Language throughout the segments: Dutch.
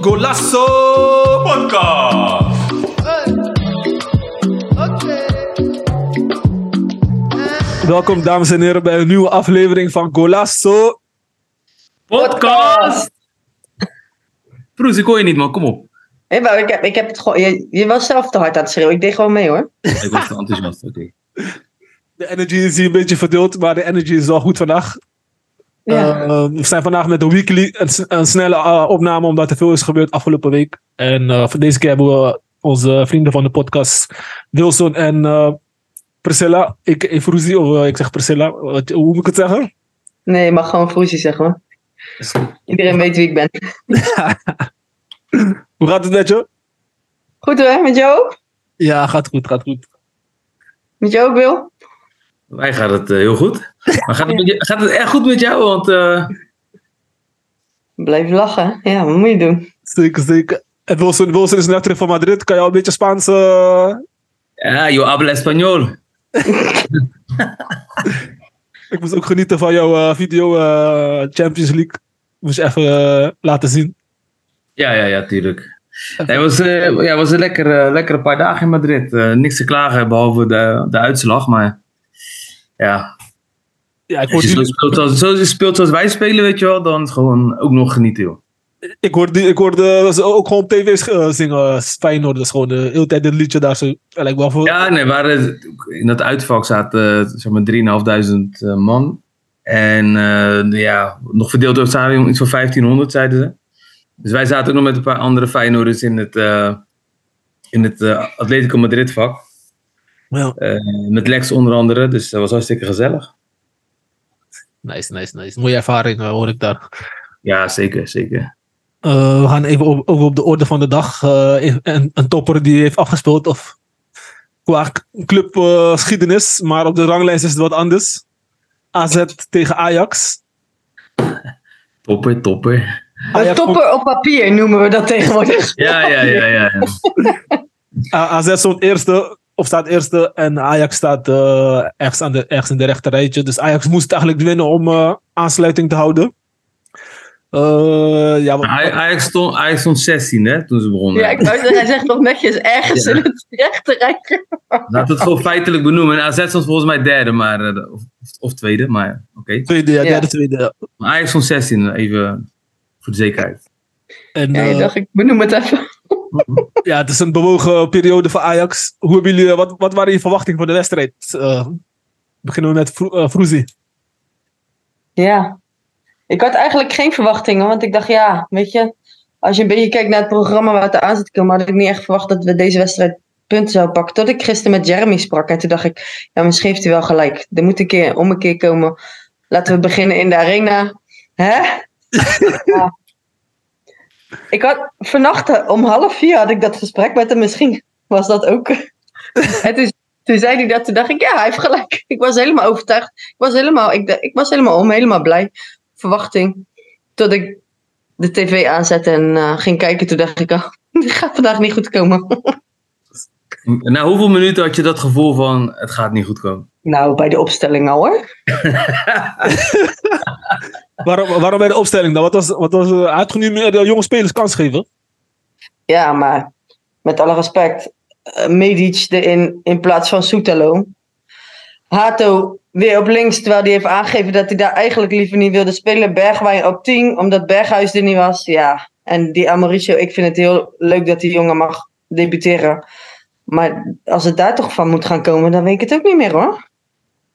Golasso Podcast. Welkom dames en heren bij een nieuwe aflevering van Golasso. Podcast! Proes, ik hoor je niet, man. Kom op. Hey, maar ik, heb, ik heb het gewoon. Je, je was zelf te hard aan het schreeuwen. Ik deed gewoon mee hoor. Ik was te enthousiast, oké. De energy is hier een beetje verdeeld, maar de energy is wel goed vandaag. Ja. Eh, we zijn vandaag met een weekly, een, snelle eh, opname, omdat er veel is gebeurd afgelopen week. En eh, voor deze keer hebben we onze vrienden van de podcast, Wilson en eh, Priscilla. Ik, ik of ik zeg Priscilla, wat- hoe moet ik het zeggen? Nee, je mag gewoon Froesie zeggen hoor. Iedereen weet wie ik ben. Hoe gaat het met je? Goed hoor, met jou ook? Ja, gaat goed, gaat goed. Met jou ook, Wil? Wij gaat het eh, heel goed. Maar gaat het, met je- gaat het echt goed met jou? Want eh, Blijf lachen. Ja, wat moet je doen? Zeker, zeker. En Wilson, Wilson is net terug van Madrid. Kan je al een beetje Spaans... eh, ja, yo habla español. Ik moest ook genieten van jouw eh, video eh, Champions League. Moest je even laten zien. Ja, ja, ja, tuurlijk. Nee, het was, eh, ja, was een lekker, lekkere paar dagen in Madrid. Eh, niks te klagen, behalve de, de uitslag. Maar ja, Ja, ik als je zo speelt, zoals, zo speelt zoals wij spelen, weet je wel, dan gewoon ook nog genieten, joh. ik hoorde, ik hoorde ze ook gewoon op tv eh, zingen. eh, Feyenoord, dat is gewoon de hele tijd dit liedje daar. Zo, Ja, lijkt wel voor. Ja, nee, waren, in dat uitvak zaten eh, zeg maar 3.500 eh, man. En eh, ja, nog verdeeld door het stadion iets van 1500, zeiden ze. Dus wij zaten ook nog met een paar andere Feyenoorders in het, eh, in het eh, Atletico Madrid vak. Ja. Eh, met Lex onder andere, dus dat was hartstikke gezellig. Nice, nice, nice. Mooie ervaring eh, hoor ik daar. Ja, zeker, zeker. Eh, we gaan even op, over op de orde van de dag. Eh, een, een topper die heeft afgespeeld. Of qua clubgeschiedenis. maar op de ranglijst is het wat anders. AZ tegen Ajax. Topper, topper. Een Ajax topper op papier noemen we dat tegenwoordig. Ja, ja, ja, ja. ja. AZ stond eerste, of staat eerste, en Ajax staat eh, ergens, aan de, ergens in de rechter rijtje. Dus Ajax moest eigenlijk winnen om eh, aansluiting te houden. Eh, ja, wat- Ajax stond, Ajax stond 16 hè, toen ze begonnen. Ja, ik wou zeggen, hij zegt nog netjes ergens Ja. in het rechte rijtje. Laten we het gewoon feitelijk benoemen. En AZ stond volgens mij derde, maar, of, of tweede, maar oké. tweede, ja, Ja. derde, tweede. Maar Ajax stond 16, even voor de zekerheid. En Ja, eh, ik dacht, ik benoem het even. Ja, het is een bewogen periode voor Ajax. Hoe hebben jullie, wat, wat waren je verwachtingen voor de wedstrijd? Eh, beginnen we met Vro eh. Ja. Ik had eigenlijk geen verwachtingen, want ik dacht, ja, weet je, als je een beetje kijkt naar het programma waar het aan zit te komen, had ik niet echt verwacht dat we deze wedstrijd punten zouden pakken. Tot ik gisteren met Jeremy sprak en toen dacht ik, ja, misschien heeft hij wel gelijk. Er moet een keer om een keer komen. Laten we beginnen in de arena. Hè? Ja. Ik had vannacht eh, om half vier had ik dat gesprek met hem. Misschien was dat ook. en toen, toen zei hij dat. Toen dacht ik, ja, hij heeft gelijk. Ik was helemaal overtuigd. Ik was helemaal, ik, ik was helemaal om, helemaal blij. Verwachting. Tot ik de tv aanzette en eh, ging kijken. Toen dacht ik, oh, dit gaat vandaag niet goed komen. Na hoeveel minuten had je dat gevoel van het gaat niet goed komen? nou, bij de opstelling al hoor. Waarom, waarom bij de opstelling dan? Wat was, wat was, hij had gewoon nu meer de jonge spelers kans geven. Ja, maar met alle respect. eh, Medic erin in plaats van Soetelo. Hato weer op links, terwijl hij heeft aangegeven dat hij daar eigenlijk liever niet wilde spelen. Bergwijn op 10, omdat Berghuis er niet was. Ja, en die Amoricio, ik vind het heel leuk dat die jongen mag debuteren. Maar als het daar toch van moet gaan komen, dan weet ik het ook niet meer hoor.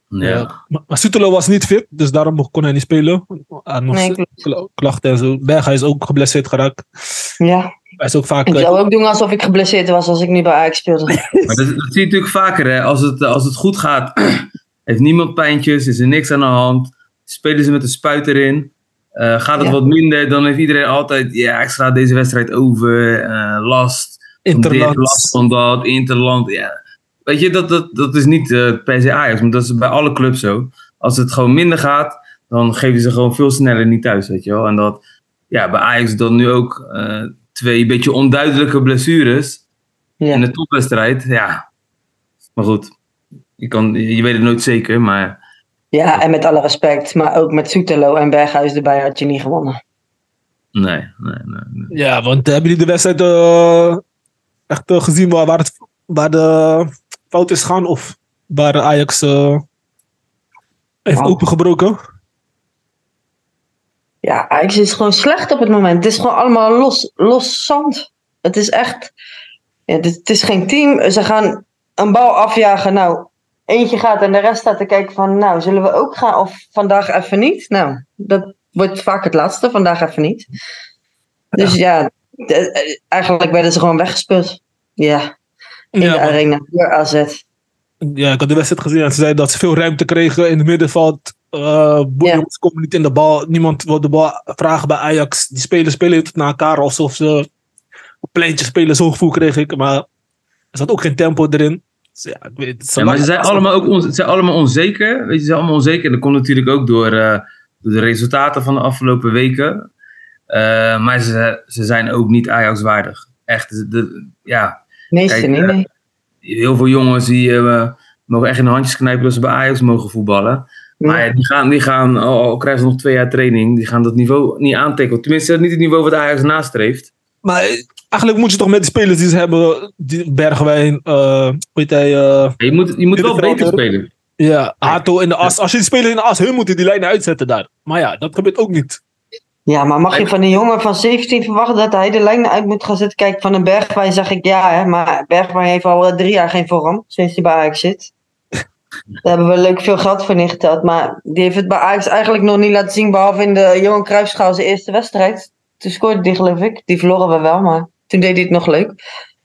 Ja. Maar, maar Sutelo was niet fit, dus daarom kon hij niet spelen. Nog Nee, klachten en zo. Berghuis is ook geblesseerd geraakt. Ja, Hij is ook vaak... ik eh, zou ook doen alsof ik geblesseerd was als ik nu bij Ajax speelde. Maar dat, dat zie je natuurlijk vaker, hè. Als het, als het goed gaat, heeft niemand pijntjes, is er niks aan de hand. Spelen ze met een spuit erin. Eh, gaat het Ja. wat minder, dan heeft iedereen altijd, ja, ik sla deze wedstrijd over, eh, last. Interland. van dat, Interland, ja. Weet je, dat, dat, dat is niet eh, per se Ajax, maar dat is bij alle clubs zo. Als het gewoon minder gaat, dan geven ze gewoon veel sneller niet thuis, weet je wel. En dat, ja, bij Ajax dan nu ook eh, twee beetje onduidelijke blessures in Ja. de topwedstrijd, ja. Maar goed, je, kan, je weet het nooit zeker, maar Ja, en met alle respect, maar ook met Soetelo en Berghuis erbij had je niet gewonnen. Nee, nee, nee. nee. Ja, want hebben jullie de wedstrijd eh, echt eh, gezien waar, waar, het, waar de fout is gaan? Of waar Ajax eh, heeft opengebroken? Ja, Ajax is gewoon slecht op het moment. Het is gewoon allemaal los, los zand. Het is echt. Ja, het, het is geen team. Ze gaan een bal afjagen. Nou, eentje gaat en de rest staat te kijken van. Nou, zullen we ook gaan? Of vandaag even niet? Nou, dat wordt vaak het laatste. Vandaag even niet. Dus ja, de- eh, eigenlijk werden ze gewoon weggespeeld. Ja, in Ja, de arena. Door AZ. Ja, ik had de wedstrijd gezien en ze zeiden dat ze veel ruimte kregen in het middenveld. Uh, Ja. Jongens komen niet in de bal. Niemand wil de bal vragen bij Ajax. Die spelers spelen het naar elkaar alsof ze op pleintje spelen. Zo'n gevoel kreeg ik. Maar er zat ook geen tempo erin. Dus ja, ik weet, het Ja, maar ze zijn allemaal ook on- ze zijn allemaal onzeker. Weet je, ze zijn allemaal onzeker. En dat komt natuurlijk ook door, eh, door de resultaten van de afgelopen weken. Eh, maar ze, ze zijn ook niet Ajax waardig. Echt, de, de- ja, Meeste Kijk, niet, eh, nee. heel veel jongens die eh, mogen echt in de handjes knijpen dat ze bij Ajax mogen voetballen. Maar ja, die gaan, die gaan al, al krijgen ze nog twee jaar training, die gaan dat niveau niet aantikken. Tenminste, dat is niet het niveau wat Ajax nastreeft. Maar eigenlijk moet je toch met de spelers die ze hebben. Die Bergwijn, eh weet hij, eh, Je moet, je moet wel beter spelen. ja, Hato in de as. Als je die spelers in de as, hun moeten die lijnen uitzetten daar. Maar ja, dat gebeurt ook niet. Ja, maar mag je van een jongen van 17 verwachten dat hij de lijnen uit moet gaan zetten? Kijk, van een Bergwijn zeg ik ja, hè, maar Bergwijn heeft al eh, drie jaar geen vorm sinds hij bij Ajax zit. Daar hebben we leuk veel geld voor neergeteld, maar die heeft het bij Ajax eigenlijk nog niet laten zien, behalve in de Johan Cruijffschaal zijn eerste wedstrijd. Toen scoorde hij geloof ik, die verloren we wel, maar toen deed hij het nog leuk.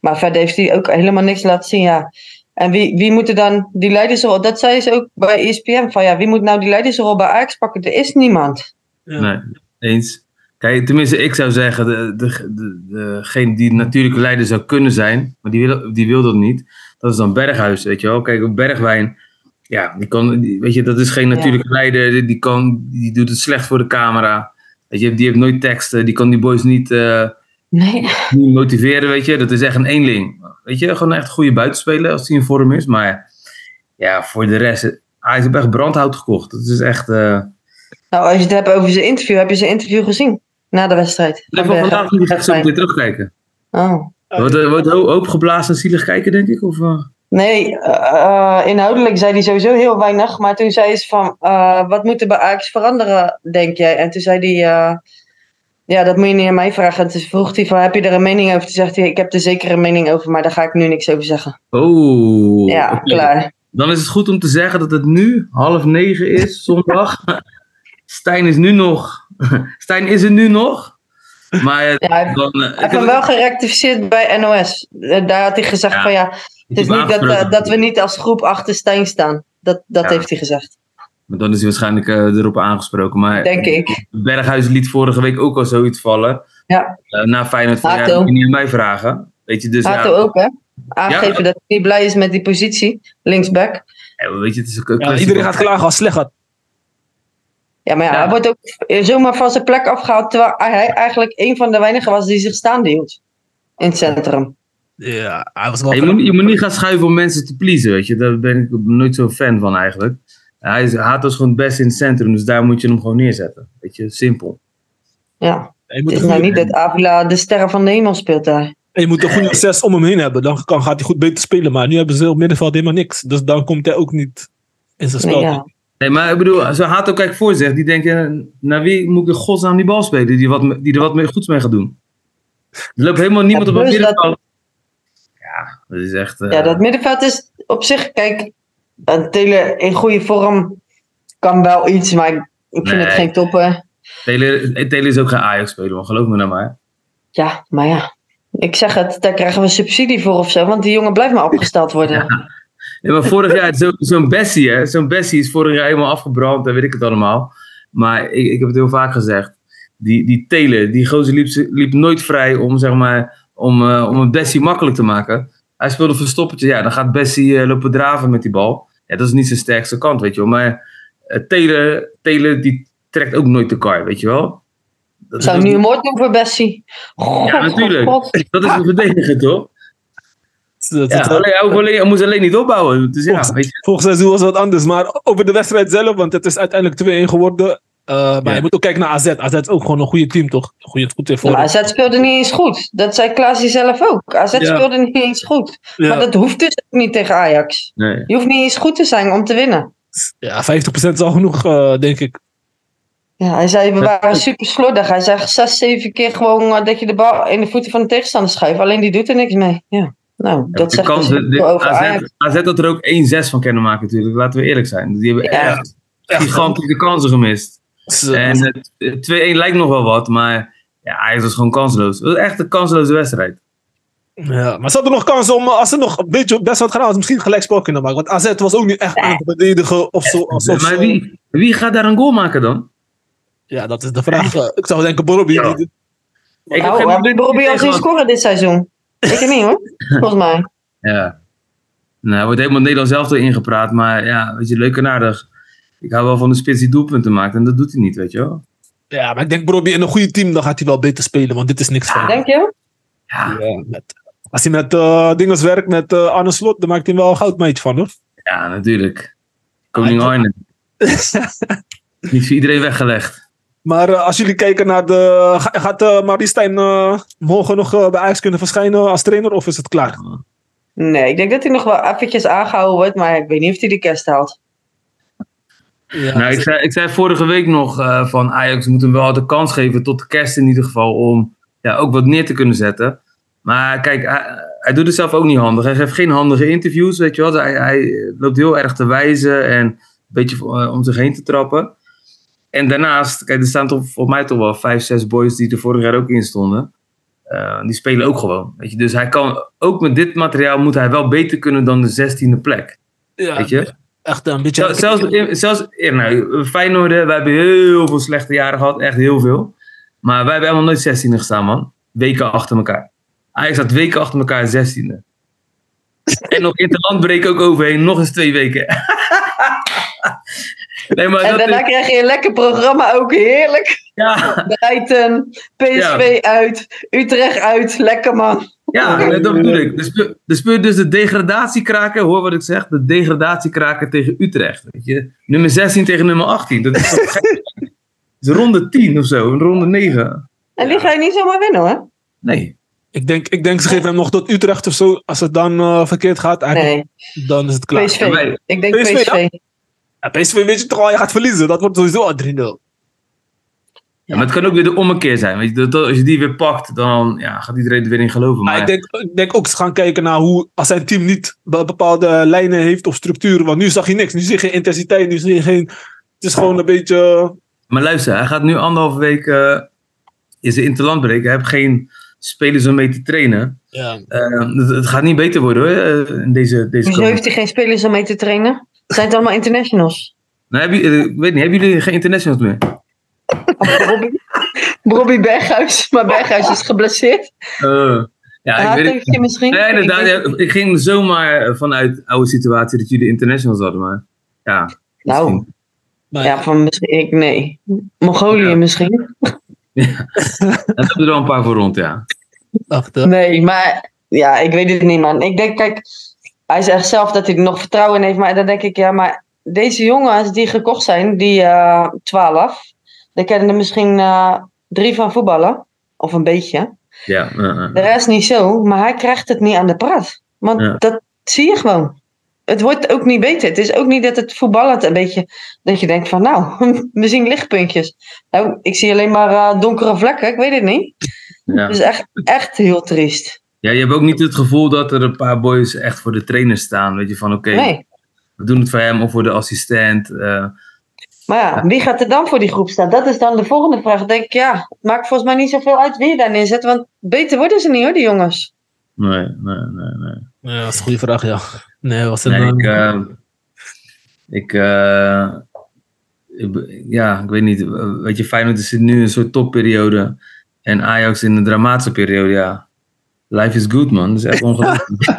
Maar verder heeft hij ook helemaal niks laten zien, ja. En wie, wie moeten dan die leidersrol, dat zei ze ook bij ESPN, van ja, wie moet nou die leidersrol bij Ajax pakken? Er is niemand. Ja. Nee, eens. Kijk, tenminste, ik zou zeggen, de, de, de, degene die natuurlijke leider zou kunnen zijn, maar die wil, die wil dat niet, dat is dan Berghuis, weet je wel. Kijk, Bergwijn, ja, die kan, die- weet je, dat is geen natuurlijke leider, die, kan, die doet het slecht voor de camera. Weet je, die heeft nooit teksten, die kan die boys niet, eh, Nee. niet motiveren, weet je. Dat is echt een eenling. Weet je, gewoon echt een goede buitenspeler als hij in vorm is. Maar ja, voor de rest, hij heeft echt brandhout gekocht. Dat is echt... eh Nou, als je het hebt over zijn interview, heb je zijn interview gezien? Na de wedstrijd. van Berghuis. vandaag die ga ik zo meteen terugkijken. Oh. Wordt wordt ho- hoop geblazen en zielig kijken, denk ik? Of, eh? Nee, eh, eh, inhoudelijk zei hij sowieso heel weinig. Maar toen zei ze van, eh, wat moet er bij Ajax veranderen, denk jij? En toen zei hij, eh, ja, dat moet je niet aan mij vragen. En toen vroeg hij van, heb je er een mening over? Toen zegt hij, ik heb er zeker een mening over, maar daar ga ik nu niks over zeggen. Oh. ja, klaar. Dan is het goed om te zeggen dat het nu half negen is, zondag. Stijn is nu nog... Stijn is er nu nog. Maar eh, Ja, hij heeft- dan... eh, hij ik heeft heb- hem wel gerectificeerd bij NOS. Eh, Daar had hij gezegd Ja, van, ja, het is niet dat, eh, dat we niet als groep achter Stijn staan. Dat, dat Ja. heeft hij gezegd, Maar dan is hij waarschijnlijk eh, erop aangesproken. Maar denk ik. Berghuis liet vorige week ook al zoiets vallen. Ja. Eh, na Feyenoord van, ja, je niet aan mij vragen. Weet je, dus Hato ja, ook, hè? Aangeven dat hij niet blij is met die positie, linksback. ja, weet je, het is ook een Ja, kwestie iedereen gaat klagen als het slecht gaat. Ja, maar ja, Ja. hij wordt ook zomaar van zijn plek afgehaald. Terwijl hij eigenlijk een van de weinigen was die zich staande hield. In het centrum. Ja, hij was wel. Je, moet, je moet niet gaan schuiven om mensen te pleasen, weet je. Daar ben ik nooit zo'n fan van eigenlijk. Hij is, Hato is gewoon het beste in het centrum, dus daar moet je hem gewoon neerzetten. Weet je, simpel. Ja, je, moet het is nou niet dat Avila de sterren van de hemel speelt daar. je moet een goede zes om hem heen hebben. Dan kan, gaat hij goed beter spelen. Maar nu hebben ze op middenveld helemaal niks. Dus dan komt hij ook niet in zijn Nee, spel. ja. Nee, maar ik bedoel, zo Hato kijk voor zich. Die denken, naar wie moet ik in godsnaam die bal spelen? Die, wat, die er wat mee, goeds mee gaat doen. Er loopt helemaal niemand Ja, op het dat- middenveld. Ja, dat is echt... eh, ja, dat middenveld is op zich, kijk, een Tele in goede vorm kan wel iets, maar ik, vind Nee. het geen toppen. Taylor, Taylor is ook geen Ajax-speler, geloof me nou maar. Ja, maar ja. Ik zeg het, daar krijgen we subsidie voor of zo, want die jongen blijft maar opgesteld worden. Ja, maar vorig jaar, zo- zo'n Bessie, hè. Zo'n Bessie is vorig jaar helemaal afgebrand en weet ik het allemaal. Maar ik, ik heb het heel vaak gezegd. Die, die Taylor, die gozer liep, liep nooit vrij om, zeg maar, om, eh, om een Bessie makkelijk te maken. Hij speelde verstoppertje. Ja, dan gaat Bessie eh, lopen draven met die bal. Ja, dat is niet zijn sterkste kant, weet je wel. Maar eh, Taylor, Taylor, die trekt ook nooit de kar, weet je wel. Dat Zou is- nu een moord doen voor Bessie? God, Ja, natuurlijk. God. Dat is een verdediger, toch? Dat- Ja, dat- alleen, alleen, moest alleen niet opbouwen. Dus ja, Volgens- weet je. Volgend seizoen was het wat anders. Maar over de wedstrijd zelf, want het is uiteindelijk 2-1 geworden. Uh, maar Ja. je moet ook kijken naar AZ. AZ is ook gewoon een goede team, toch? Goeie, goed vorm. Maar AZ speelde niet eens goed. Dat zei Klaasje zelf ook. AZ Ja. speelde niet eens goed. ja, Maar dat hoeft dus ook niet tegen Ajax. Nee. Je hoeft niet eens goed te zijn om te winnen. ja, 50% is al genoeg, eh, denk ik. Ja, hij zei, we waren super slordig. Hij zei zes, zeven keer gewoon eh, dat je de bal in de voeten van de tegenstander schuift. Alleen die doet er niks mee. Ja. Nou, dat zegt kans, dus de, de- veel over Ajax. AZ, AZ had er ook 1-6 van kunnen maken natuurlijk. Laten we eerlijk zijn. Die hebben Ja. echt gigantische kansen gemist. Eh, En het 2-1 lijkt nog wel wat, maar ja, Ajax was gewoon kansloos. Het was echt een kansloze wedstrijd. ja, maar ze hadden nog kans om, eh, als ze nog een beetje best wat gedaan hadden, misschien gelijkspel kunnen maken. Want AZ was ook niet echt aan het verdedigen of zo. Maar wie, wie gaat daar een goal maken dan? Ja, dat is de vraag. Eh, Ik zou denken, Bobby. Ja. die- Ik geen Bobby al zien scoren dit seizoen? Ik niet hoor, volgens mij. Ja. Nou, er wordt helemaal Nederland zelf door ingepraat, maar ja, weet je, leuk en aardig. Ik hou wel van de spits die doelpunten maakt en dat doet hij niet, weet je wel. Ja, maar ik denk Bobby in een goede team, dan gaat hij wel beter spelen. Want dit is niks van. Denk je? Ja, Ja, met, als hij met eh dinges werkt, met eh Arne Slot, dan maakt hij wel een goudmeetje van hoor. ja natuurlijk. Koning Arne. niet voor iedereen weggelegd. Maar eh, als jullie kijken naar de. ga- gaat uh, Maristijn eh, morgen nog eh, bij Ajax kunnen verschijnen als trainer of is het klaar? Nee, ik denk dat hij nog wel eventjes aangehouden wordt, maar ik weet niet of hij de kerst haalt. Ja, Nou, ik zei, ik zei vorige week nog eh, van Ajax moet hem wel de kans geven tot de kerst in ieder geval om ja, ook wat neer te kunnen zetten. Maar kijk, hij, hij doet het zelf ook niet handig. Hij geeft geen handige interviews, weet je wel. Hij, hij loopt heel erg te wijzen en een beetje eh, om zich heen te trappen. En daarnaast, kijk, er staan toch volgens mij toch wel vijf, zes boys die er vorig jaar ook in stonden. Eh, die spelen ook gewoon, weet je. Dus hij kan, ook met dit materiaal moet hij wel beter kunnen dan de zestiende plek, ja, weet je. echt een beetje. Zel- Zelfs, zelfs nou, Feyenoord, wij hebben heel veel slechte jaren gehad. Echt heel veel. Maar wij hebben helemaal nooit 16e gestaan, man. Weken achter elkaar. Ajax had weken achter elkaar 16e. En nog interlandbreek ook overheen. Nog eens twee weken. nee, maar En dat daarna is, krijg je een lekker programma ook, heerlijk. ja, Brighton, PSV uit, Utrecht uit, lekker man. ja, dat bedoel ik. De speel, de speel dus de degradatiekraker. Hoor wat ik zeg. De degradatiekraker tegen Utrecht. Weet je? Nummer 16 tegen nummer 18. Dat is toch gek? Dat is ronde 10 of zo. Een ronde 9. En die ga je niet zomaar winnen hoor. Nee. Ik denk, ik denk ze geven hem nog tot Utrecht of zo. Als het dan eh, verkeerd gaat, eigenlijk, Nee, dan is het klaar. PSV. Ik denk PSV, PSV. Ja, PSV weet je toch al, je gaat verliezen. Dat wordt sowieso al 3-0. Ja, maar het kan ook weer de ommekeer zijn. Weet je, als je die weer pakt, dan ja, gaat iedereen er weer in geloven. Maar Maar ik denk, ik denk ook, ze gaan kijken naar hoe, als zijn team niet be- bepaalde lijnen heeft of structuren. Want nu zag je niks. Nu zie je geen intensiteit, nu zie je geen... Het is gewoon een beetje... Maar luister, hij gaat nu anderhalve week uh, in zijn interlandbreek. Hij heeft geen spelers om mee te trainen. Ja. Uh, het, het, gaat niet beter worden hoor, uh, in deze, deze Hoezo heeft hij geen spelers om mee te trainen? Zijn het allemaal internationals? Nou, heb je, ik weet niet, hebben jullie geen internationals meer? Robbie, Robbie Berghuis, maar Berghuis is geblesseerd. Uh, ja, ik weet het. misschien? Inderdaad. Ik, ja, ik ging zomaar vanuit de oude situatie dat jullie internationals hadden, maar ja. Nou, maar, ja, van misschien, ik, nee. Mongolië ja. misschien. Ja, dat hebben er wel een paar voor rond, ja. Achter. Nee, maar ja, ik weet het niet, man. Ik denk, kijk, hij zegt zelf dat hij er nog vertrouwen in heeft, maar dan denk ik, ja, maar deze jongens die gekocht zijn, die uh, 12, daar kennen er misschien uh, drie van voetballen, of een beetje. Ja, De rest niet zo, maar hij krijgt het niet aan de praat. Want ja. dat zie je gewoon. Het wordt ook niet beter. Het is ook niet dat het voetballend een beetje. dat je denkt van, nou, we zien lichtpuntjes. Nou, ik zie alleen maar uh, donkere vlekken, ik weet het niet. Ja. Het is echt, echt heel triest. Ja, je hebt ook niet het gevoel dat er een paar boys echt voor de trainer staan. Weet je, van oké, okay, nee. we doen het voor hem of voor de assistent. Uh, maar ja, wie gaat er dan voor die groep staan? Dat is dan de volgende vraag. Dan denk ik, ja, het maakt volgens mij niet zoveel uit wie je daar neerzet. Want beter worden ze niet hoor, die jongens. Nee, nee, nee, nee. Ja, dat is een goede vraag, ja. Nee, was een, nee, ik, uh, ik, uh, ik, ja, ik weet niet. Weet je, Feyenoord is nu een soort topperiode. En Ajax in een dramatische periode, ja. Life is good, man. Dat is echt ongelooflijk.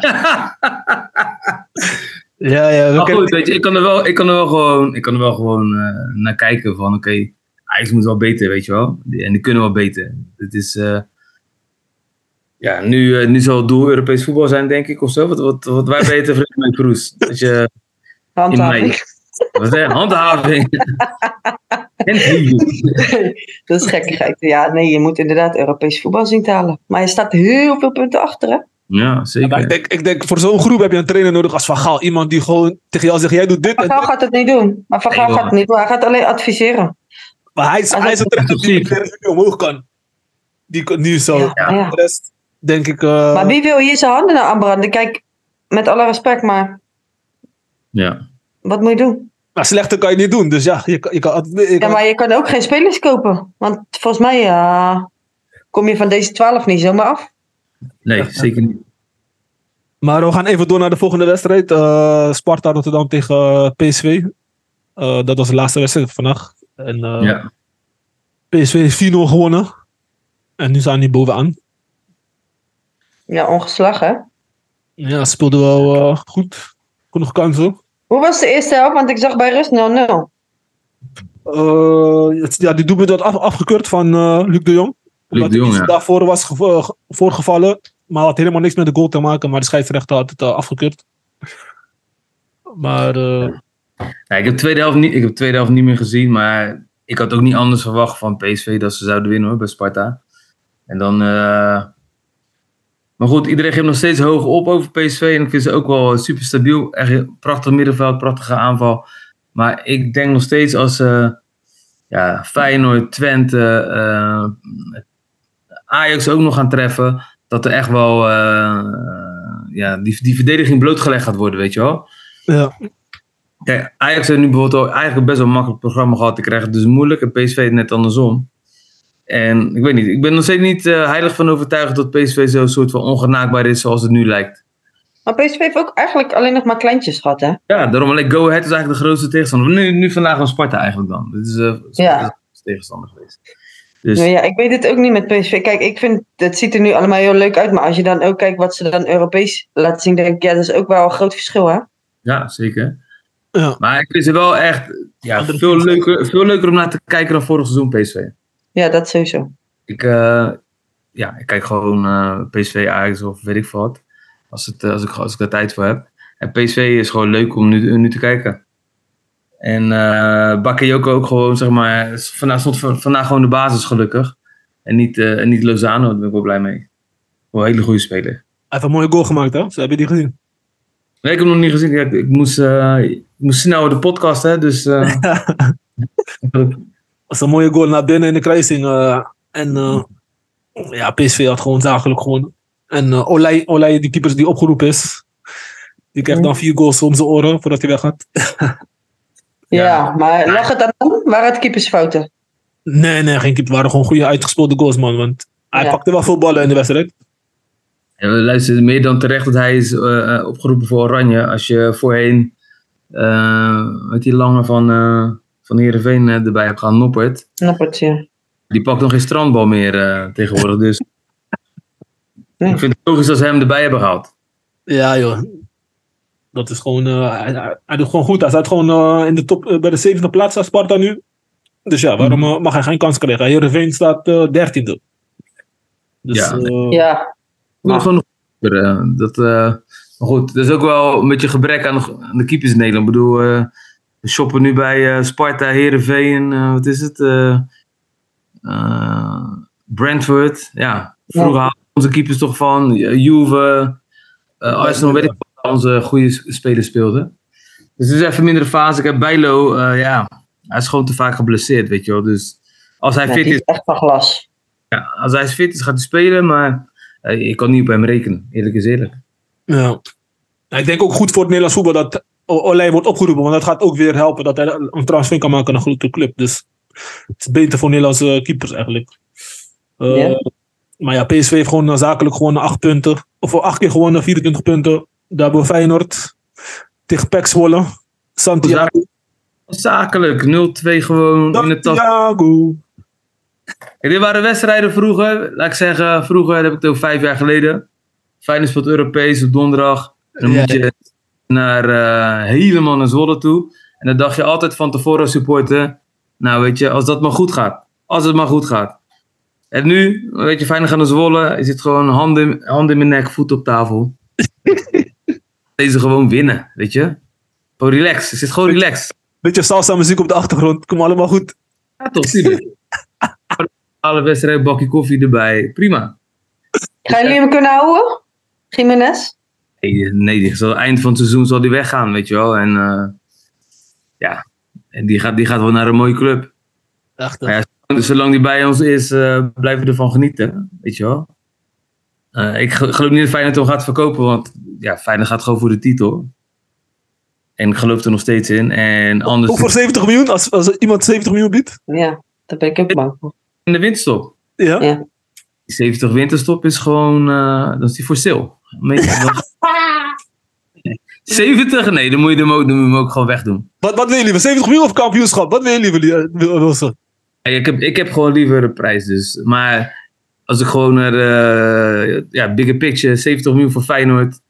ja, ja. Maar goed, weet je, ik kan er wel, ik kan er wel gewoon, ik kan er wel gewoon uh, naar kijken van, oké, okay, Ajax moet wel beter, weet je wel. En die kunnen wel beter. Het is, uh, Ja, nu, eh, nu zal het doel Europees voetbal zijn, denk ik, of zo. Wat, wat, wat wij ben je tevreden met Kroes? Als je in Handhaving. Wat je? Handhaving. dat is gekkigheid. Ja, nee, je moet inderdaad Europees voetbal zien te halen. Maar je staat heel veel punten achter, hè? Ja, zeker. ik, denk, ik denk, voor zo'n groep heb je een trainer nodig als Van Gaal. Iemand die gewoon tegen jou zegt, jij doet dit Van en Gaal dit. gaat het niet doen. Maar Van Gaal gaat het niet doen. Hij gaat alleen adviseren. Maar hij is, Als hij is een trainer die omhoog kan. Die nu zo. Ja, ja. De rest, denk ik... eh, Maar wie wil hier zijn handen naar aanbranden? Kijk, met alle respect, maar Ja. wat moet je doen? Maar slechter kan je niet doen. Dus ja, je, kan- je kan... Ja, maar je kan ook geen spelers kopen. Want volgens mij eh, kom je van deze 12 niet zomaar af. Nee, zeker niet. Maar we gaan even door naar de volgende wedstrijd. Eh, Sparta Rotterdam tegen eh, PSV. Eh, dat was de laatste wedstrijd van vannacht. En eh, Ja. PSV heeft 4-0 gewonnen. En nu staan die bovenaan. Ja, ongeslagen. hè? Ja, ze speelden wel eh, goed. Genoeg kansen. Hoe was de eerste helft? Want ik zag bij rust 0-0. Eh, het- ja, die doelpunt werd af, afgekeurd van eh, Luc de Jong. Omdat de Jong, ja. daarvoor was gevo- eh, ge- voorgevallen. Maar had helemaal niks met de goal te maken. Maar de scheidsrechter had het eh, afgekeurd. Maar eh, Ja, ik, heb de tweede helft niet, ik heb de tweede helft niet meer gezien, maar ik had ook niet anders verwacht van PSV dat ze zouden winnen hoor, bij Sparta. En dan. eh, Maar goed, iedereen geeft nog steeds hoog op over PSV. En ik vind ze ook wel super stabiel. Echt een prachtig middenveld, prachtige aanval. Maar ik denk nog steeds als eh ja, Feyenoord, Twente, eh, Ajax ook nog gaan treffen. Dat er echt wel eh, ja, die, die verdediging blootgelegd gaat worden, weet je wel. ja. Kijk, Ajax heeft nu bijvoorbeeld al eigenlijk best wel een makkelijk programma gehad. Die krijgen het dus moeilijk. En PSV net andersom. En ik weet niet, ik ben nog steeds niet eh, heilig van overtuigd dat PSV zo'n soort van ongenaakbaar is zoals het nu lijkt. Maar PSV heeft ook eigenlijk alleen nog maar kleintjes gehad, hè? Ja, daarom alleen Go Ahead is eigenlijk de grootste tegenstander. Nu, nu vandaag van Sparta eigenlijk dan. Dit is, eh Sparta Ja. is de grootste tegenstander geweest. Dus Nou ja, ik weet het ook niet met PSV. Kijk, ik vind het ziet er nu allemaal heel leuk uit. Maar als je dan ook kijkt wat ze dan Europees laten zien, denk ik, ja, dat is ook wel een groot verschil, hè? ja, zeker. Ja. Maar ik vind ze wel echt ja, veel, leuker, veel leuker om naar te kijken dan vorig seizoen PSV. Ja, dat sowieso. Ik, eh, ja, ik kijk gewoon eh, PSV, Ajax of weet ik veel wat. Als, het, eh, als, ik, als ik daar tijd voor heb. En PSV is gewoon leuk om nu, nu te kijken. En eh Bakayoko ook gewoon, zeg maar. Vandaag stond van- vandaag gewoon de basis gelukkig. En niet, eh, en niet Lozano, daar ben ik wel blij mee. Wel een hele goede speler. Hij heeft een mooie goal gemaakt, hè? Ze hebben die gezien. Nee, ik heb hem nog niet gezien. Ja, ik, ik moest, eh, ik moest snel de podcast, hè. Dus eh, was een mooie goal naar binnen in de kruising. eh, en eh, ja, PSV had gewoon zakelijk gewonnen. En eh Olij, Olij, die keeper die opgeroepen is, die krijgt dan vier goals om zijn oren voordat hij weggaat. Ja, Ja. maar lag het aan hem? Waren het keepersfouten? Nee, nee, geen keeper. Het waren gewoon goede uitgespeelde goals, man. Want hij Ja. pakte wel veel ballen in de wedstrijd. Ja, we luisteren meer dan terecht dat hij is opgeroepen voor Oranje. Als je voorheen eh met die lange van, eh van Heerenveen eh, erbij hebt gaan, Noppert. Het, ja. Die pakt nog geen strandbal meer eh, tegenwoordig. Dus Nee. ik vind het logisch dat ze hem erbij hebben gehaald. Ja, joh. Dat is gewoon. eh, hij, hij- hij doet gewoon goed. Hij staat gewoon eh, in de top, bij de zevende plaats aan Sparta nu. Dus ja, waarom eh, mag hij geen kans krijgen? Heerenveen staat eh, dertiende. Dus Ja, eh, Ja, dat, eh, Maar goed, dat is ook wel een beetje gebrek aan de, aan de keepers in Nederland. Ik bedoel, eh, we shoppen nu bij eh, Sparta, Heerenveen, eh wat is het? Eh, eh, Brentford. Ja, vroeger hadden onze keepers toch van Juve, eh, Arsenal, weet ik wat onze goede spelers speelden. Dus het is even een mindere fase. Ik heb Bijlo, eh, ja, hij is gewoon te vaak geblesseerd, weet je wel. Dus als hij ja, fit is, is echt van glas. ja, als hij fit is, gaat hij spelen. Maar ik kan niet op hem rekenen, eerlijk is eerlijk. Ja. Ja, Ik denk ook goed voor het Nederlands voetbal dat Olij wordt opgeroepen. Want dat gaat ook weer helpen dat hij een transfer kan maken naar een grote club. Dus het is beter voor Nederlandse keepers eigenlijk. Eh. Maar ja, PSV heeft gewoon eh, zakelijk gewonnen 8 punten. Of acht keer gewonnen, 24 punten. Daar hebben we Feyenoord. Tegen PEC Zwolle. Santiago. Zakelijk, 0-2 gewoon in de tas. Santiago. Dit waren wedstrijden vroeger. Laat ik zeggen, vroeger heb ik het over vijf jaar geleden. Feyenoord speelt Europees op donderdag. En dan Ja, moet je naar, eh, helemaal naar Zwolle toe. En dan dacht je altijd van tevoren als supporter. Nou weet je, als dat maar goed gaat. Als het maar goed gaat. En nu, weet je, Feyenoord gaat naar Zwolle. Je zit gewoon hand in, hand in mijn nek, voet op tafel. Deze gewoon winnen, weet je. Gewoon relax. Je zit gewoon relaxed. Beetje salsa muziek op de achtergrond. Kom allemaal goed. Ja, toch, tuurlijk. Alle wedstrijden, bakje koffie erbij. Prima. Gaan jullie hem kunnen houden? Jiménez? Nee, nee die zal, eind van het seizoen zal die weggaan, weet je wel. En eh, ja, en die gaat, die gaat wel naar een mooie club. Ja, zolang- zolang die bij ons is, eh, blijven we ervan genieten, weet je wel. Eh, ik ge- geloof niet dat Feyenoord hem gaat verkopen, want ja, Feyenoord gaat gewoon voor de titel. En ik geloof er nog steeds in. En anders Ook voor 70 miljoen? Als, als iemand 70 miljoen biedt? Ja, daar ben ik ook bang voor. in de winterstop. Ja. Ja. Die 70 winterstop is gewoon, eh dan is die voor sale. Dat? 70? Nee, dan moet je hem ook, dan moet je hem ook gewoon wegdoen. Wat, wat wil je liever? 70 miljoen of kampioenschap? Wat wil je liever, Li- Wil- Wilson? Hey, Ik heb, ik heb gewoon liever de prijs dus. Maar als ik gewoon naar de ja, bigger picture, 70 miljoen voor Feyenoord.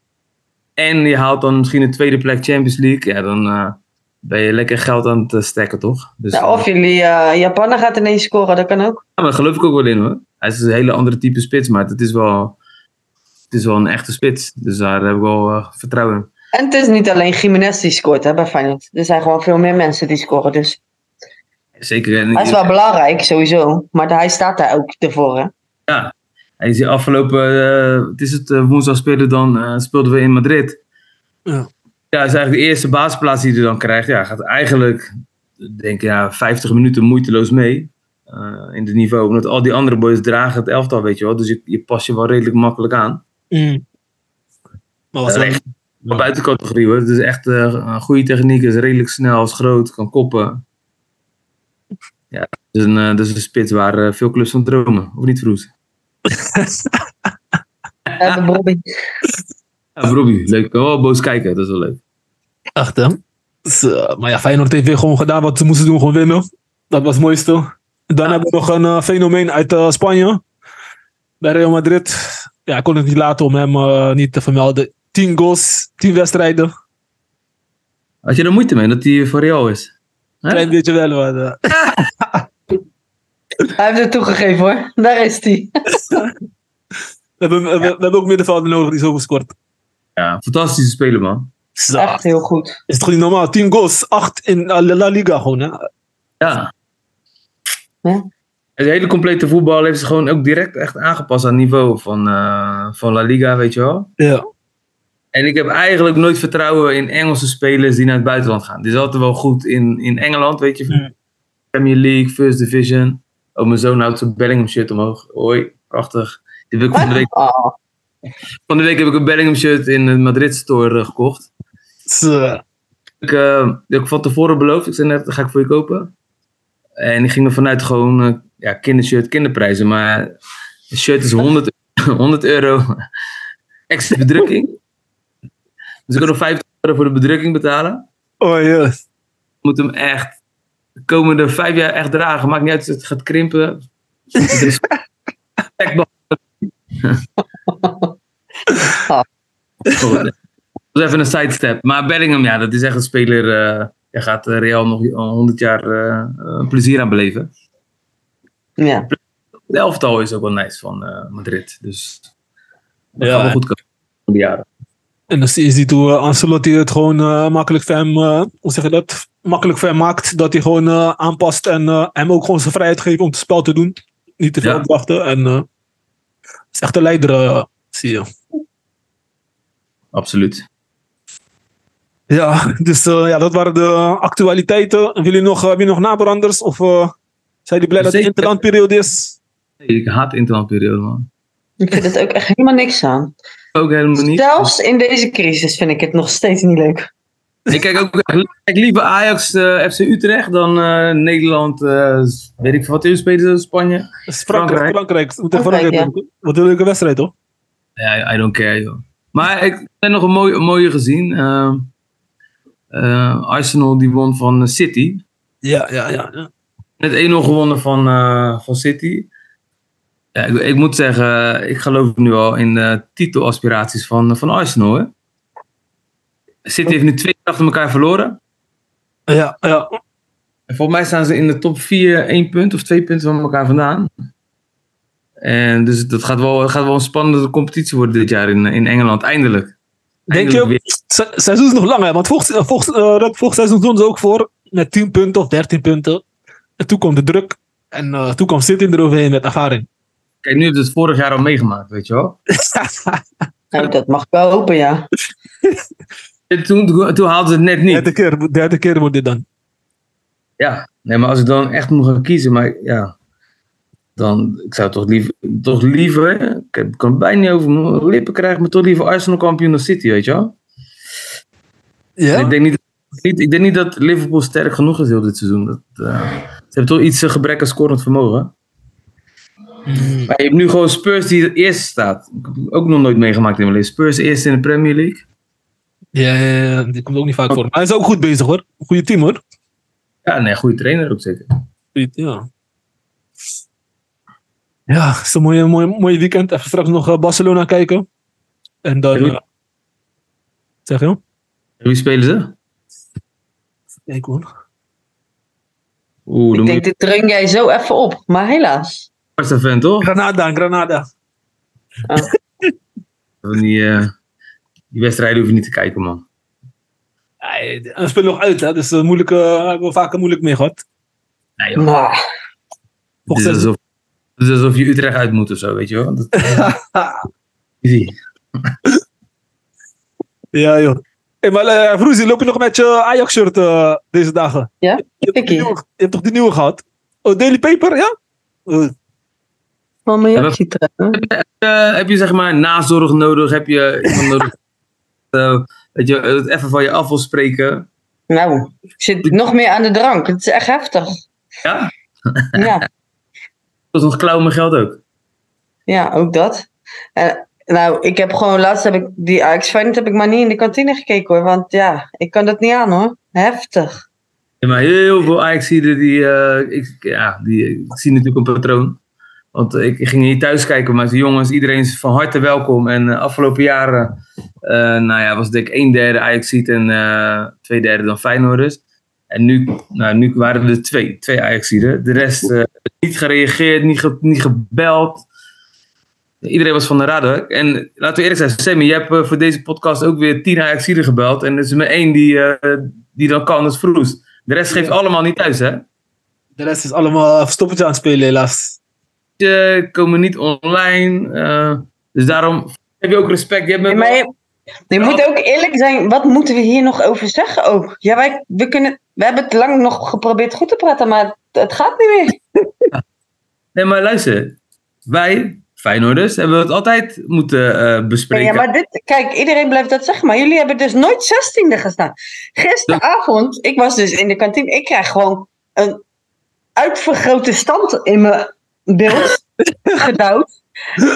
En je haalt dan misschien een tweede plek Champions League. Ja, dan eh, ben je lekker geld aan het eh, stekken, toch? Dus, Nou, of jullie uh, Japaner gaat ineens scoren, dat kan ook. ja, maar daar geloof ik ook wel in hoor. Hij is een hele andere type spits, maar het is wel, het is wel een echte spits. Dus daar heb ik wel eh, vertrouwen in. En het is niet alleen Jiménez die scoort hè, bij Feyenoord. Er zijn gewoon veel meer mensen die scoren. Dus Zeker. En, hij is wel belangrijk, sowieso. Maar hij staat daar ook ervoor. Hè? Ja, je ziet afgelopen, eh, het is het eh, woensdag spelen dan, eh, speelden we in Madrid. Ja. Ja, dat is eigenlijk de eerste basisplaats die hij dan krijgt. Ja, gaat eigenlijk, denk ik, ja, 50 minuten moeiteloos mee. eh, in het niveau. Omdat al die andere boys dragen het elftal, weet je wel. Dus je, je past je wel redelijk makkelijk aan. Mm. Maar was Dat is wel- echt een buitencategorie hoor. Het is echt eh, een goede techniek. Is redelijk snel, is groot, kan koppen. Ja, dat is een, eh, dat is een spits waar eh, veel clubs van dromen. Of niet, Vroes? Ja. de Bobby. Ja, Robbie, leuk. Wel boos kijken, dat is wel leuk. Echt, hè? Dus, maar ja, Feyenoord heeft weer gewoon gedaan wat ze moesten doen, gewoon winnen. Dat was het mooiste. Dan hebben we nog een fenomeen uit Spanje. Bij Real Madrid. Ja, ik kon het niet laten om hem eh, niet te vermelden. 10 goals, 10 wedstrijden. Had je er moeite mee dat hij voor Real is? Hè? Klein beetje wel. maar, Hij heeft het toegegeven hoor. Daar is hij. we, hebben, we, we hebben ook middenvelder nodig die zo scoort. Ja, fantastische speler, man. Zo, Echt heel goed. Is het gewoon niet normaal? 10 goals, 8 in eh, La Liga gewoon. Hè? Ja. Ja. Het hele complete voetbal heeft zich gewoon ook direct echt aangepast aan het niveau van, eh, van La Liga, weet je wel. Ja. En ik heb eigenlijk nooit vertrouwen in Engelse spelers die naar het buitenland gaan. Die is altijd wel goed in, in Engeland, weet je. Premier League, First Division. Oh, mijn zoon houdt zijn Bellingham shirt omhoog. Hoi, prachtig. Die heb ik van de week, Oh, van de week heb ik een Bellingham shirt in de Madrid store eh, gekocht. Ik, die heb ik van tevoren beloofd. Ik zei net, dat ga ik voor je kopen. En ik ging er vanuit gewoon ja, kindershirt, kinderprijzen. Maar een shirt is 100, 100 euro extra bedrukking. Dus ik kan nog 50 euro voor de bedrukking betalen. Oh. Ik moet hem echt de komende vijf jaar echt dragen. Maakt niet uit of het gaat krimpen. Dat was even een sidestep. Maar Bellingham, ja, dat is echt een speler. eh Hij gaat eh, Real nog 100 jaar eh, plezier aan beleven. Ja. De elftal is ook wel nice van eh, Madrid. Dus dat Ja. gaat wel goed komen. De jaren. En dan zie je ziet hoe eh, Ancelotti het gewoon eh, makkelijk voor hem, eh, hoe zeg je dat? Makkelijk voor hem maakt. Dat hij gewoon eh, aanpast en eh, hem ook gewoon zijn vrijheid geeft om het spel te doen. Niet te veel Ja. opwachten. En eh is echt een leider, zie je. Absoluut. Ja, dus ja, dat waren de actualiteiten. En Willen jullie nog, hebben jullie nog nabranders? Of eh, zijn jullie blij dat het interlandperiode is? Ik haat interlandperiode, man. Ik vind het ook echt helemaal niks aan. Ook helemaal niet. Zelfs in deze crisis vind ik het nog steeds niet leuk. Ik kijk ook ik kijk liever Ajax, eh, FC Utrecht dan eh, Nederland. eh, weet ik veel wat in spelen, Spanje. Frankrijk. Frankrijk. Frankrijk. Frankrijk. Wat een leuke wedstrijd, toch? Ja, I don't care, joh. Maar ik heb nog een mooie, een mooie gezien. Arsenal die won van City. Ja, ja, ja. ja. Met 1-0 gewonnen van, eh, van City. Ja, ik, ik moet zeggen, ik geloof nu al in de titelaspiraties van, van Arsenal. Hè? City heeft nu twee keer achter elkaar verloren. Ja, ja. En volgens mij staan ze in de top 4 één punt of twee punten van elkaar vandaan. En dus dat gaat wel, gaat wel een spannende competitie worden dit jaar in, in Engeland, eindelijk. Denk je, se- seizoen is nog lang, hè? Want volgens, eh, eh, volgend seizoen stonden ze ook voor met 10 punten of 13 punten. En toen kwam de druk. En eh, toen kwam City eroverheen met ervaring. Kijk, nu heb je het vorig jaar al meegemaakt, weet je wel. Nou, dat mag ik wel hopen, ja. En Toen, toen, haalden ze het net niet. derde, keer, derde keer wordt dit dan. Ja, nee, maar als ik dan echt moet gaan kiezen, maar ja, dan, ik zou toch liever, toch liever, ik heb- kan het bijna niet over mijn lippen krijgen, maar toch liever Arsenal kampioen dan City, weet je wel. Ja? Ik, denk niet, niet, ik denk niet dat Liverpool sterk genoeg is heel dit seizoen. Dat, eh, ze hebben toch iets een gebrek aan scorend vermogen. Maar je hebt nu gewoon Spurs die het eerste staat. Ik heb ook nog nooit meegemaakt in mijn leven. Spurs eerste in de Premier League. Ja, ja, ja, die komt ook niet vaak voor. Maar hij is ook goed bezig hoor. Goeie team hoor. Ja, nee, goede trainer ook zeker. Goeie- Ja. Ja, het is een mooie, mooie, mooie weekend. Even straks nog eh, Barcelona kijken. En dan. Eh, zeg je? Wie spelen ze? Kijk hoor. Oeh, Ik denk, dit drang jij zo even op. Maar helaas. Barca fan, toch? Granada, Granada. Van die, eh, die wedstrijden hoef je niet te kijken, man. Ja, en we spelen nog uit, hè? Dus uh, moeilijk, eh, hebben we vaker moeilijk mee gehad. Nee, joh. Nou, Het is, alsof, het is alsof je Utrecht uit moet of zo, weet je wel. Dat, easy. ja, joh. Hey, maar uh, Vroezie, loop je nog met je Ajax-shirt eh, deze dagen? Ja, Je hebt, nieuwe, je hebt toch die nieuwe gehad? Oh, Daily Paper, ja? Oh, van mijn Ja, reactie trekken. Eh, heb je zeg maar nazorg nodig? Heb je iemand nodig eh, dat je het even van je af wil spreken? Nou, ik zit nog meer aan de drank. Het is echt heftig. Ja? Ja, Dat is nog klauwen mijn geld ook. ja ook dat. En, nou, ik heb gewoon, laatst heb ik die Ajax Feyenoord heb ik maar niet in de kantine gekeken hoor. Want ja, ik kan dat niet aan hoor. Heftig. Ja, maar heel veel Ajaxiden die, eh, ik, ja, die, ik zie natuurlijk een patroon. Want ik, ging hier thuis kijken, maar jongens, iedereen is van harte welkom. En de afgelopen jaren, eh, nou ja, was denk ik een derde Ajaxiet en eh, twee derde dan Feyenoorders. En nu, nou, nu waren er twee, twee Ajaxiden. De rest eh, niet gereageerd, niet, niet gebeld. Iedereen was van de radar. En laten we eerlijk zijn, Sammy, je hebt eh, voor deze podcast ook weer tien Ajaxiden gebeld. En er is er maar één die, eh, die dan kan, dat is Vroes. De rest geeft allemaal niet thuis, hè? de rest is allemaal verstoppertje aan het spelen, helaas. Ze komen niet online. eh, dus daarom heb je ook respect. Je hebt maar je, je moet ook eerlijk zijn, wat moeten we hier nog over zeggen ook? Ja, wij, we, kunnen, we hebben het lang nog geprobeerd goed te praten, maar het, het gaat niet meer. Nee, maar luister. Wij, Feyenoorders, hebben het altijd moeten eh, bespreken. Ja, maar dit, kijk, iedereen blijft dat zeggen, maar jullie hebben dus nooit zestiende gestaan. Gisteravond, ik was dus in de kantine, ik krijg gewoon een uitvergrote stand in mijn beeld gedouwd.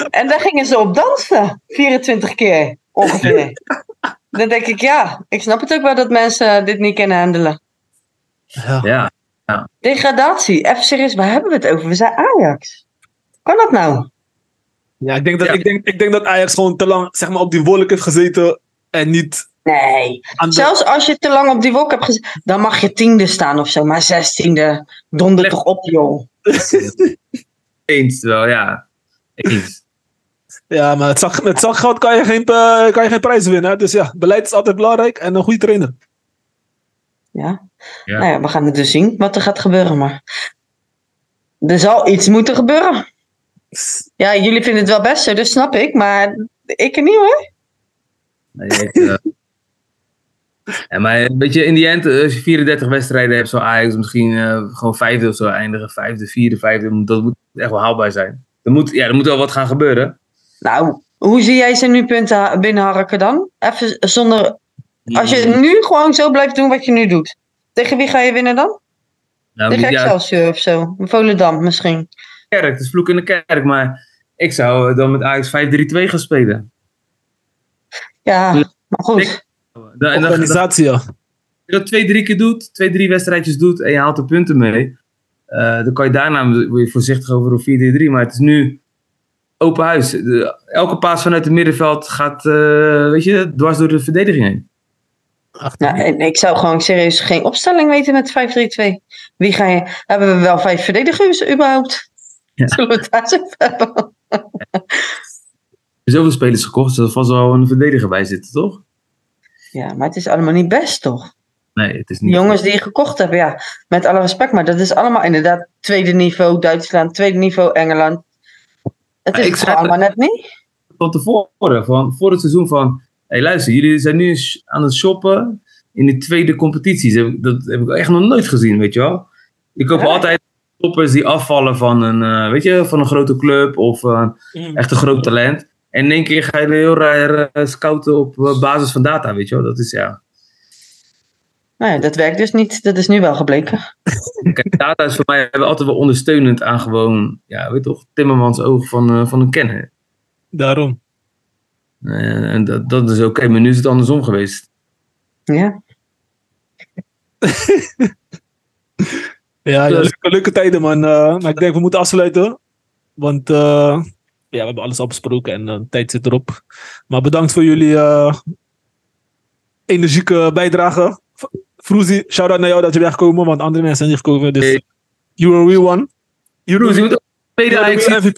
En daar gingen ze op dansen, 24 keer ongeveer. Dan denk ik, ja, ik snap het ook wel dat mensen dit niet kunnen handelen. Ja. Ja, Degradatie, even serieus, waar hebben we het over? We zijn Ajax. Kan dat nou? Ja, ik denk, dat, Ja. Ik, denk, ik denk dat Ajax gewoon te lang zeg maar, op die wolk heeft gezeten en niet Nee. de... Zelfs als je te lang op die wolk hebt gezeten, dan mag je tiende staan of zo. Maar zestiende, donder Leg- toch op, joh. eens wel, ja. Eens. Ja, maar met, zak, met zakgeld kan je, geen, eh, kan je geen prijzen winnen. hè. Dus ja, beleid is altijd belangrijk en een goede trainer. Ja. Ja. Nou ja, we gaan het dus zien wat er gaat gebeuren. Maar er zal iets moeten gebeuren. Ja, jullie vinden het wel best zo, dus snap ik. Maar ik er niet hoor. Nee, ik, eh, ja, maar weet je, in die end, als je 34 wedstrijden hebt, zo Ajax misschien eh, gewoon vijfde of zo eindigen. Vijfde, vierde, vijfde. Dat moet echt wel haalbaar zijn. Er moet, ja, er moet wel wat gaan gebeuren. Nou, hoe zie jij ze nu punten binnenharken dan? Even zonder... Als je nu gewoon zo blijft doen wat je nu doet. Tegen wie ga je winnen dan? nou, Tegen ja, of zo. Volendam misschien. Kerk, het is vloek in de kerk. Maar ik zou dan met Ajax 5-3-2 gaan spelen. Ja, maar goed. ik- Dan, Organisatie, ja. Als je dat twee, drie keer doet, twee, drie wedstrijdjes doet en je haalt de punten mee, eh, dan kan je daarna weer voorzichtig over een 4-3-3. Maar het is nu open huis. De- elke paas vanuit het middenveld gaat, eh, weet je, dwars door de verdediging heen. En ik zou gewoon serieus geen opstelling weten met 5-3-2. Wie ga je... Hebben we wel vijf verdedigers überhaupt? Ja. Zullen we het daar eens hebben? Zoveel spelers gekocht, dus er vast wel een verdediger bij zitten, toch? Ja, maar het is allemaal niet best, toch? Nee, het is niet. jongens die je gekocht hebt, ja, met alle respect, maar dat is allemaal inderdaad tweede niveau Duitsland, tweede niveau Engeland. Het Ja, is ik zei- allemaal net niet. van tevoren, van voor het seizoen van... Hé, luister, jullie zijn nu aan het shoppen in de tweede competities. Dat heb ik- echt nog nooit gezien, weet je wel. Ik koop Ja. altijd shoppers die afvallen van een, eh, weet je, van een grote club of eh, echt een groot talent. En in één keer ga je heel raar eh, scouten op basis van data, weet je wel. Dat is ja... Nou ja, dat werkt dus niet. Dat is nu wel gebleken. Kijk, data is voor mij hebben we altijd wel ondersteunend aan gewoon, ja, weet toch, Timmermans oog van, eh, van een kenner. Daarom. En dat, dat is oké, maar nu is het andersom geweest. Ja. Ja, ja Dus- leuke, leuke tijden, man. Eh, maar ik denk, we moeten afsluiten. Want eh, ja, we hebben alles afgesproken en de tijd zit erop. Maar bedankt voor jullie eh, energieke bijdrage. Vroezie, shout-out naar jou dat je bent gekomen, want andere mensen zijn niet gekomen. Dus Hey. you are a real one. Je moet ook tweede Ajax MVP.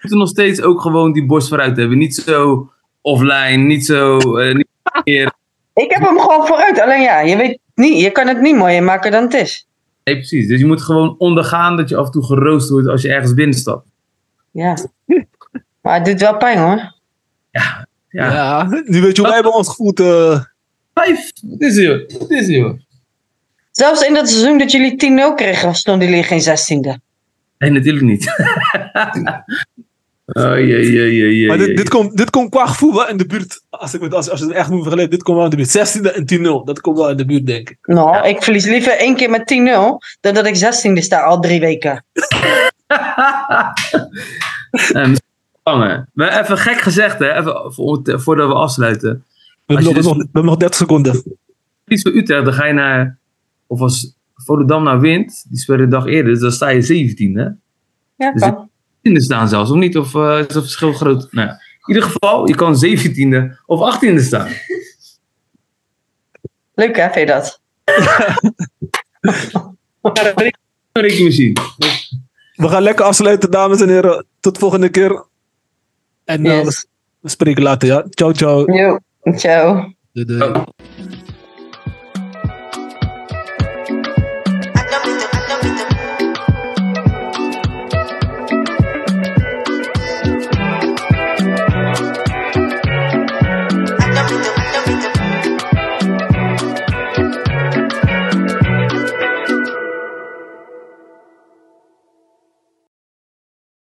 moeten nog steeds ook gewoon die borst vooruit hebben. Niet zo offline, niet zo. eh, niet meer. Ik heb hem gewoon vooruit. Alleen ja, je weet niet, je kan het niet mooier maken dan het is. Nee, precies. Dus je moet gewoon ondergaan dat je af en toe geroost wordt als je ergens binnenstapt. Ja. Maar het doet wel pijn hoor. Ja. Ja. nu weet je hoe wij hebben ons gevoeld. eh. Vijf. Dit is joh. Dit is joh. Zelfs in dat seizoen dat jullie 10-0 kregen, stonden jullie geen 16e. Nee, natuurlijk niet. oh jee, jee, jee, jee. maar dit, komt, dit komt qua gevoel wel in de buurt. Als, ik, het- als, als je het echt moet vergelijken, dit komt wel in de buurt. 16e en 10-0. Dat komt wel in de buurt, denk ik. Nou, ik verlies liever één keer met 10-0 dan dat ik 16e sta al drie weken. Eh, misschien vangen. Maar even gek gezegd, hè, even voor- voordat we afsluiten. We hebben, nog, dus- nog, we hebben nog 30 seconden. Iets voor Utrecht, dan ga je naar. Of als Volendam nou wint, die spelen de dag eerder, dus dan sta je 17, hè? Ja, Dus kan. Staan zelfs, of niet? Of eh, is het verschil groot? Nou, ja. in ieder geval, je kan 17e of 18e staan. Leuk hè, vind je dat? Een rekenmachine. We gaan lekker afsluiten, dames en heren. Tot de volgende keer. En eh, Yes. we, we spreken later, ja. Ciao, ciao. Yo, ciao. Doei, doei. Oh.